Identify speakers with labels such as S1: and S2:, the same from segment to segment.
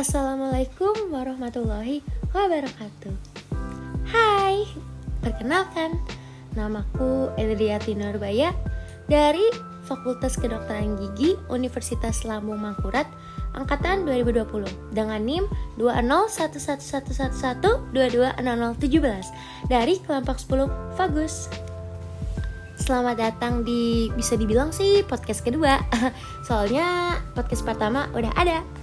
S1: Assalamualaikum warahmatullahi wabarakatuh. Hai, perkenalkan Namaku Edriati Nurbaya Dari Fakultas Kedokteran Gigi Universitas Lambung Mangkurat Angkatan 2020 Dengan NIM 2011111220017 Dari kelompok 10 Fagus. Selamat datang di bisa dibilang sih podcast kedua. Soalnya podcast pertama udah ada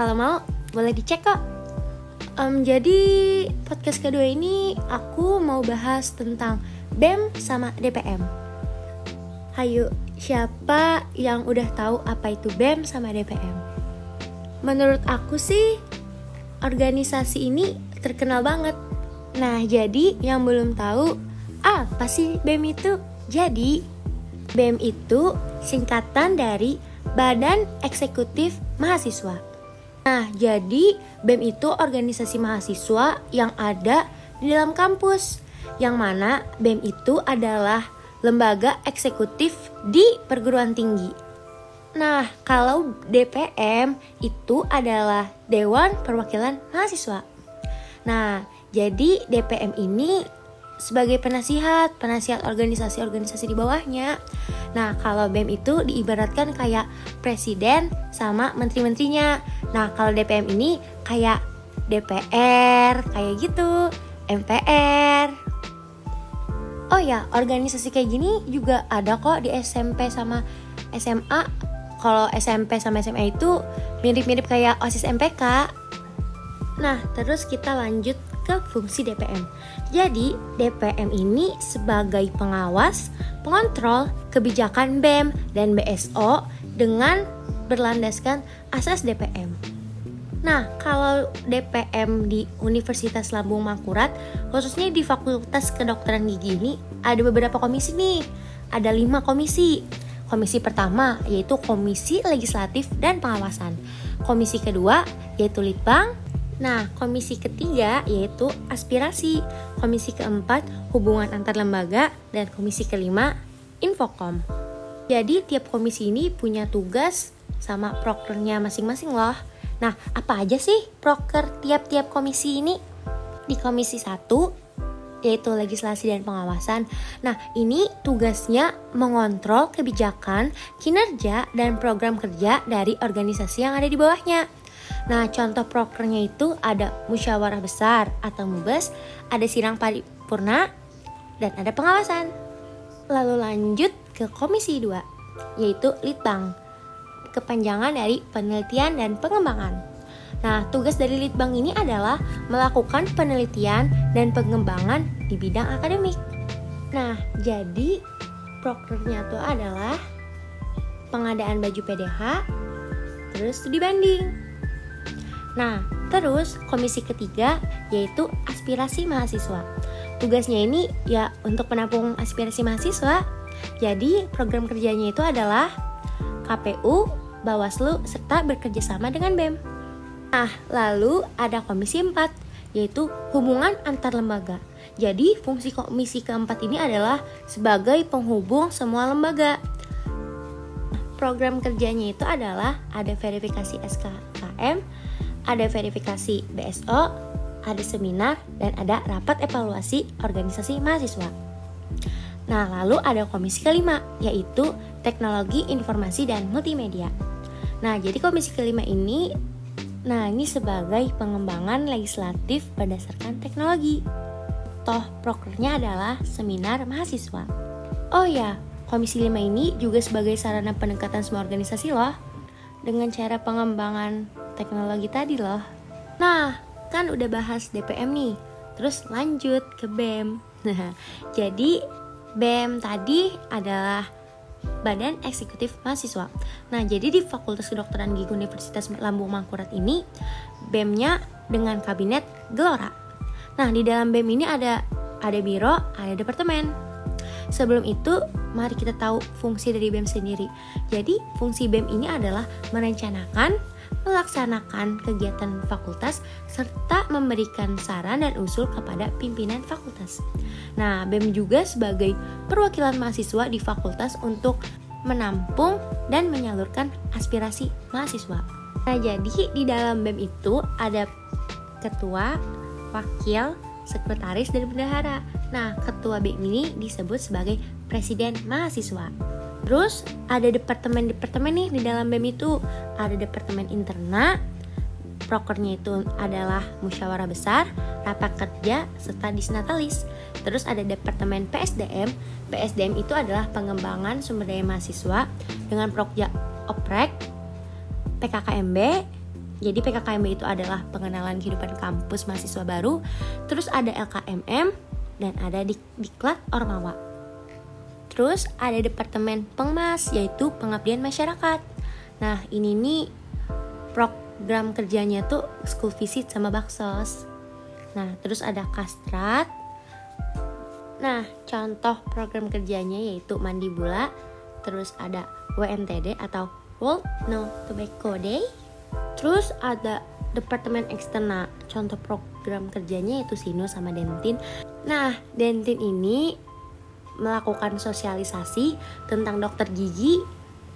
S1: Kalau mau boleh dicek kok um, Jadi podcast kedua ini aku mau bahas tentang BEM sama DPM Hayu, siapa yang udah tahu apa itu BEM sama DPM? Menurut aku sih organisasi ini terkenal banget Nah jadi yang belum tahu apa sih BEM itu? Jadi, BEM itu singkatan dari Badan Eksekutif Mahasiswa. Nah, jadi BEM itu organisasi mahasiswa yang ada di dalam kampus, yang mana BEM itu adalah lembaga eksekutif di perguruan tinggi. Nah, kalau DPM itu adalah Dewan Perwakilan Mahasiswa. Nah, jadi DPM ini sebagai penasihat, penasihat organisasi-organisasi di bawahnya. Nah, kalau BEM itu diibaratkan kayak presiden sama menteri-menterinya. Nah, kalau DPM ini kayak DPR, kayak gitu, MPR. Oh ya, organisasi kayak gini juga ada kok di SMP sama SMA. Kalau SMP sama SMA itu mirip-mirip kayak OSIS MPK. Nah, terus kita lanjut ke fungsi DPM. Jadi, DPM ini sebagai pengawas, pengontrol kebijakan BEM dan BSO dengan berlandaskan asas DPM. Nah, kalau DPM di Universitas Lambung Mangkurat, khususnya di Fakultas Kedokteran Gigi ini, ada beberapa komisi nih. Ada lima komisi. Komisi pertama yaitu Komisi Legislatif dan Pengawasan. Komisi kedua yaitu Litbang, Nah, komisi ketiga yaitu aspirasi, komisi keempat hubungan antar lembaga, dan komisi kelima infokom. Jadi tiap komisi ini punya tugas sama prokernya masing-masing loh. Nah, apa aja sih proker tiap-tiap komisi ini? Di komisi satu yaitu legislasi dan pengawasan. Nah, ini tugasnya mengontrol kebijakan, kinerja, dan program kerja dari organisasi yang ada di bawahnya. Nah, contoh prokernya itu ada musyawarah besar atau mubes, ada sidang paripurna, dan ada pengawasan. Lalu lanjut ke komisi 2, yaitu litbang, kepanjangan dari penelitian dan pengembangan. Nah, tugas dari litbang ini adalah melakukan penelitian dan pengembangan di bidang akademik. Nah, jadi prokernya itu adalah pengadaan baju PDH, terus studi banding, Nah, terus komisi ketiga yaitu aspirasi mahasiswa. Tugasnya ini ya untuk menampung aspirasi mahasiswa. Jadi program kerjanya itu adalah KPU, Bawaslu, serta bekerjasama dengan BEM. Nah, lalu ada komisi 4 yaitu hubungan antar lembaga. Jadi fungsi komisi keempat ini adalah sebagai penghubung semua lembaga. Program kerjanya itu adalah ada verifikasi SKKM, ada verifikasi BSO, ada seminar, dan ada rapat evaluasi organisasi mahasiswa. Nah, lalu ada komisi kelima, yaitu teknologi informasi dan multimedia. Nah, jadi komisi kelima ini, nah ini sebagai pengembangan legislatif berdasarkan teknologi. Toh, prokernya adalah seminar mahasiswa. Oh ya, komisi lima ini juga sebagai sarana pendekatan semua organisasi loh, dengan cara pengembangan teknologi tadi loh. Nah, kan udah bahas DPM nih. Terus lanjut ke BEM. Jadi BEM tadi adalah Badan Eksekutif Mahasiswa. Nah, jadi di Fakultas Kedokteran Gigi Universitas Lambung Mangkurat ini BEM-nya dengan kabinet Gelora. Nah, di dalam BEM ini ada ada biro, ada departemen. Sebelum itu, mari kita tahu fungsi dari BEM sendiri. Jadi, fungsi BEM ini adalah merencanakan, melaksanakan kegiatan fakultas, serta memberikan saran dan usul kepada pimpinan fakultas. Nah, BEM juga sebagai perwakilan mahasiswa di fakultas untuk menampung dan menyalurkan aspirasi mahasiswa. Nah, jadi di dalam BEM itu ada ketua, wakil, sekretaris, dan bendahara. Nah, ketua BEM ini disebut sebagai presiden mahasiswa. Terus ada departemen-departemen nih di dalam BEM itu. Ada departemen interna, prokernya itu adalah musyawarah besar, rapat kerja, serta disnatalis. Terus ada departemen PSDM. PSDM itu adalah pengembangan sumber daya mahasiswa dengan prokja oprek, PKKMB. Jadi PKKMB itu adalah pengenalan kehidupan kampus mahasiswa baru. Terus ada LKMM dan ada di Diklat Ormawa. Terus ada departemen Pengmas yaitu pengabdian masyarakat. Nah, ini nih program kerjanya tuh school visit sama baksos. Nah, terus ada Kastrat. Nah, contoh program kerjanya yaitu Mandi Bula, terus ada WNTD atau World No Tobacco Day. Terus ada Departemen Eksternal, contoh program kerjanya yaitu Sino sama Dentin. Nah, Dentin ini melakukan sosialisasi tentang dokter gigi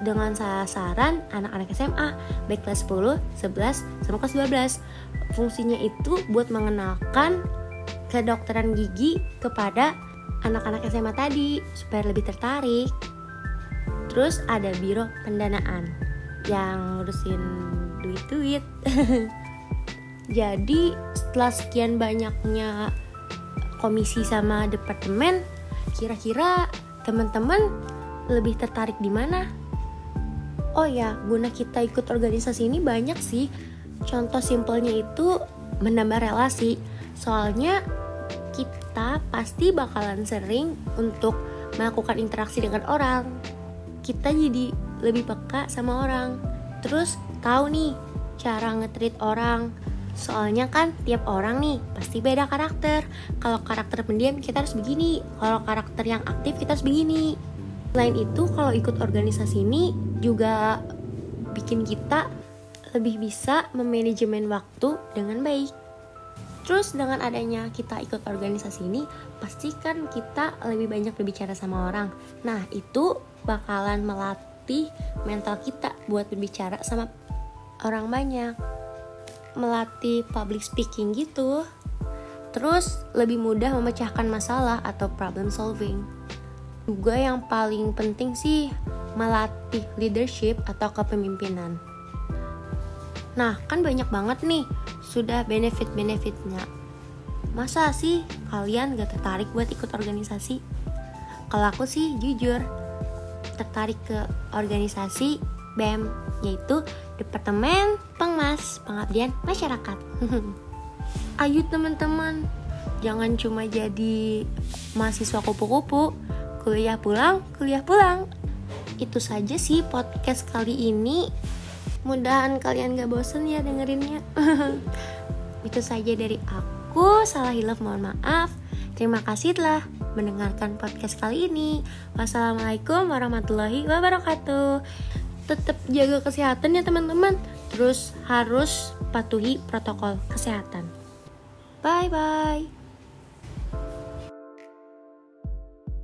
S1: dengan sasaran anak-anak SMA baik kelas 10, 11, sama kelas 12. Fungsinya itu buat mengenalkan kedokteran gigi kepada anak-anak SMA tadi supaya lebih tertarik. Terus ada biro pendanaan yang ngurusin duit-duit. Jadi setelah sekian banyaknya komisi sama departemen, kira-kira teman-teman lebih tertarik di mana? Oh ya, guna kita ikut organisasi ini banyak sih. Contoh simpelnya itu menambah relasi. Soalnya kita pasti bakalan sering untuk melakukan interaksi dengan orang. Kita jadi lebih peka sama orang. Terus tahu nih cara ngetrit orang. Soalnya kan tiap orang nih pasti beda karakter. Kalau karakter pendiam kita harus begini, kalau karakter yang aktif kita harus begini. Selain itu, kalau ikut organisasi ini juga bikin kita lebih bisa memanajemen waktu dengan baik. Terus dengan adanya kita ikut organisasi ini, pastikan kita lebih banyak berbicara sama orang. Nah, itu bakalan melatih mental kita buat berbicara sama orang banyak. Melatih public speaking gitu. Terus lebih mudah memecahkan masalah atau problem solving. Juga yang paling penting sih melatih leadership atau kepemimpinan. Nah, kan banyak banget nih sudah benefit-benefitnya. Masa sih kalian gak tertarik buat ikut organisasi? Kalau aku sih jujur tertarik ke organisasi BEM yaitu Departemen Pengmas Pengabdian Masyarakat. Ayo teman-teman, jangan cuma jadi mahasiswa kupu-kupu, kuliah pulang, kuliah pulang. Itu saja sih podcast kali ini. Mudahan kalian gak bosen ya dengerinnya. Itu saja dari aku, salah hilaf mohon maaf. Terima kasih telah mendengarkan podcast kali ini. Wassalamualaikum warahmatullahi wabarakatuh. Tetap jaga kesehatan ya teman-teman. Terus harus patuhi protokol kesehatan. Bye bye.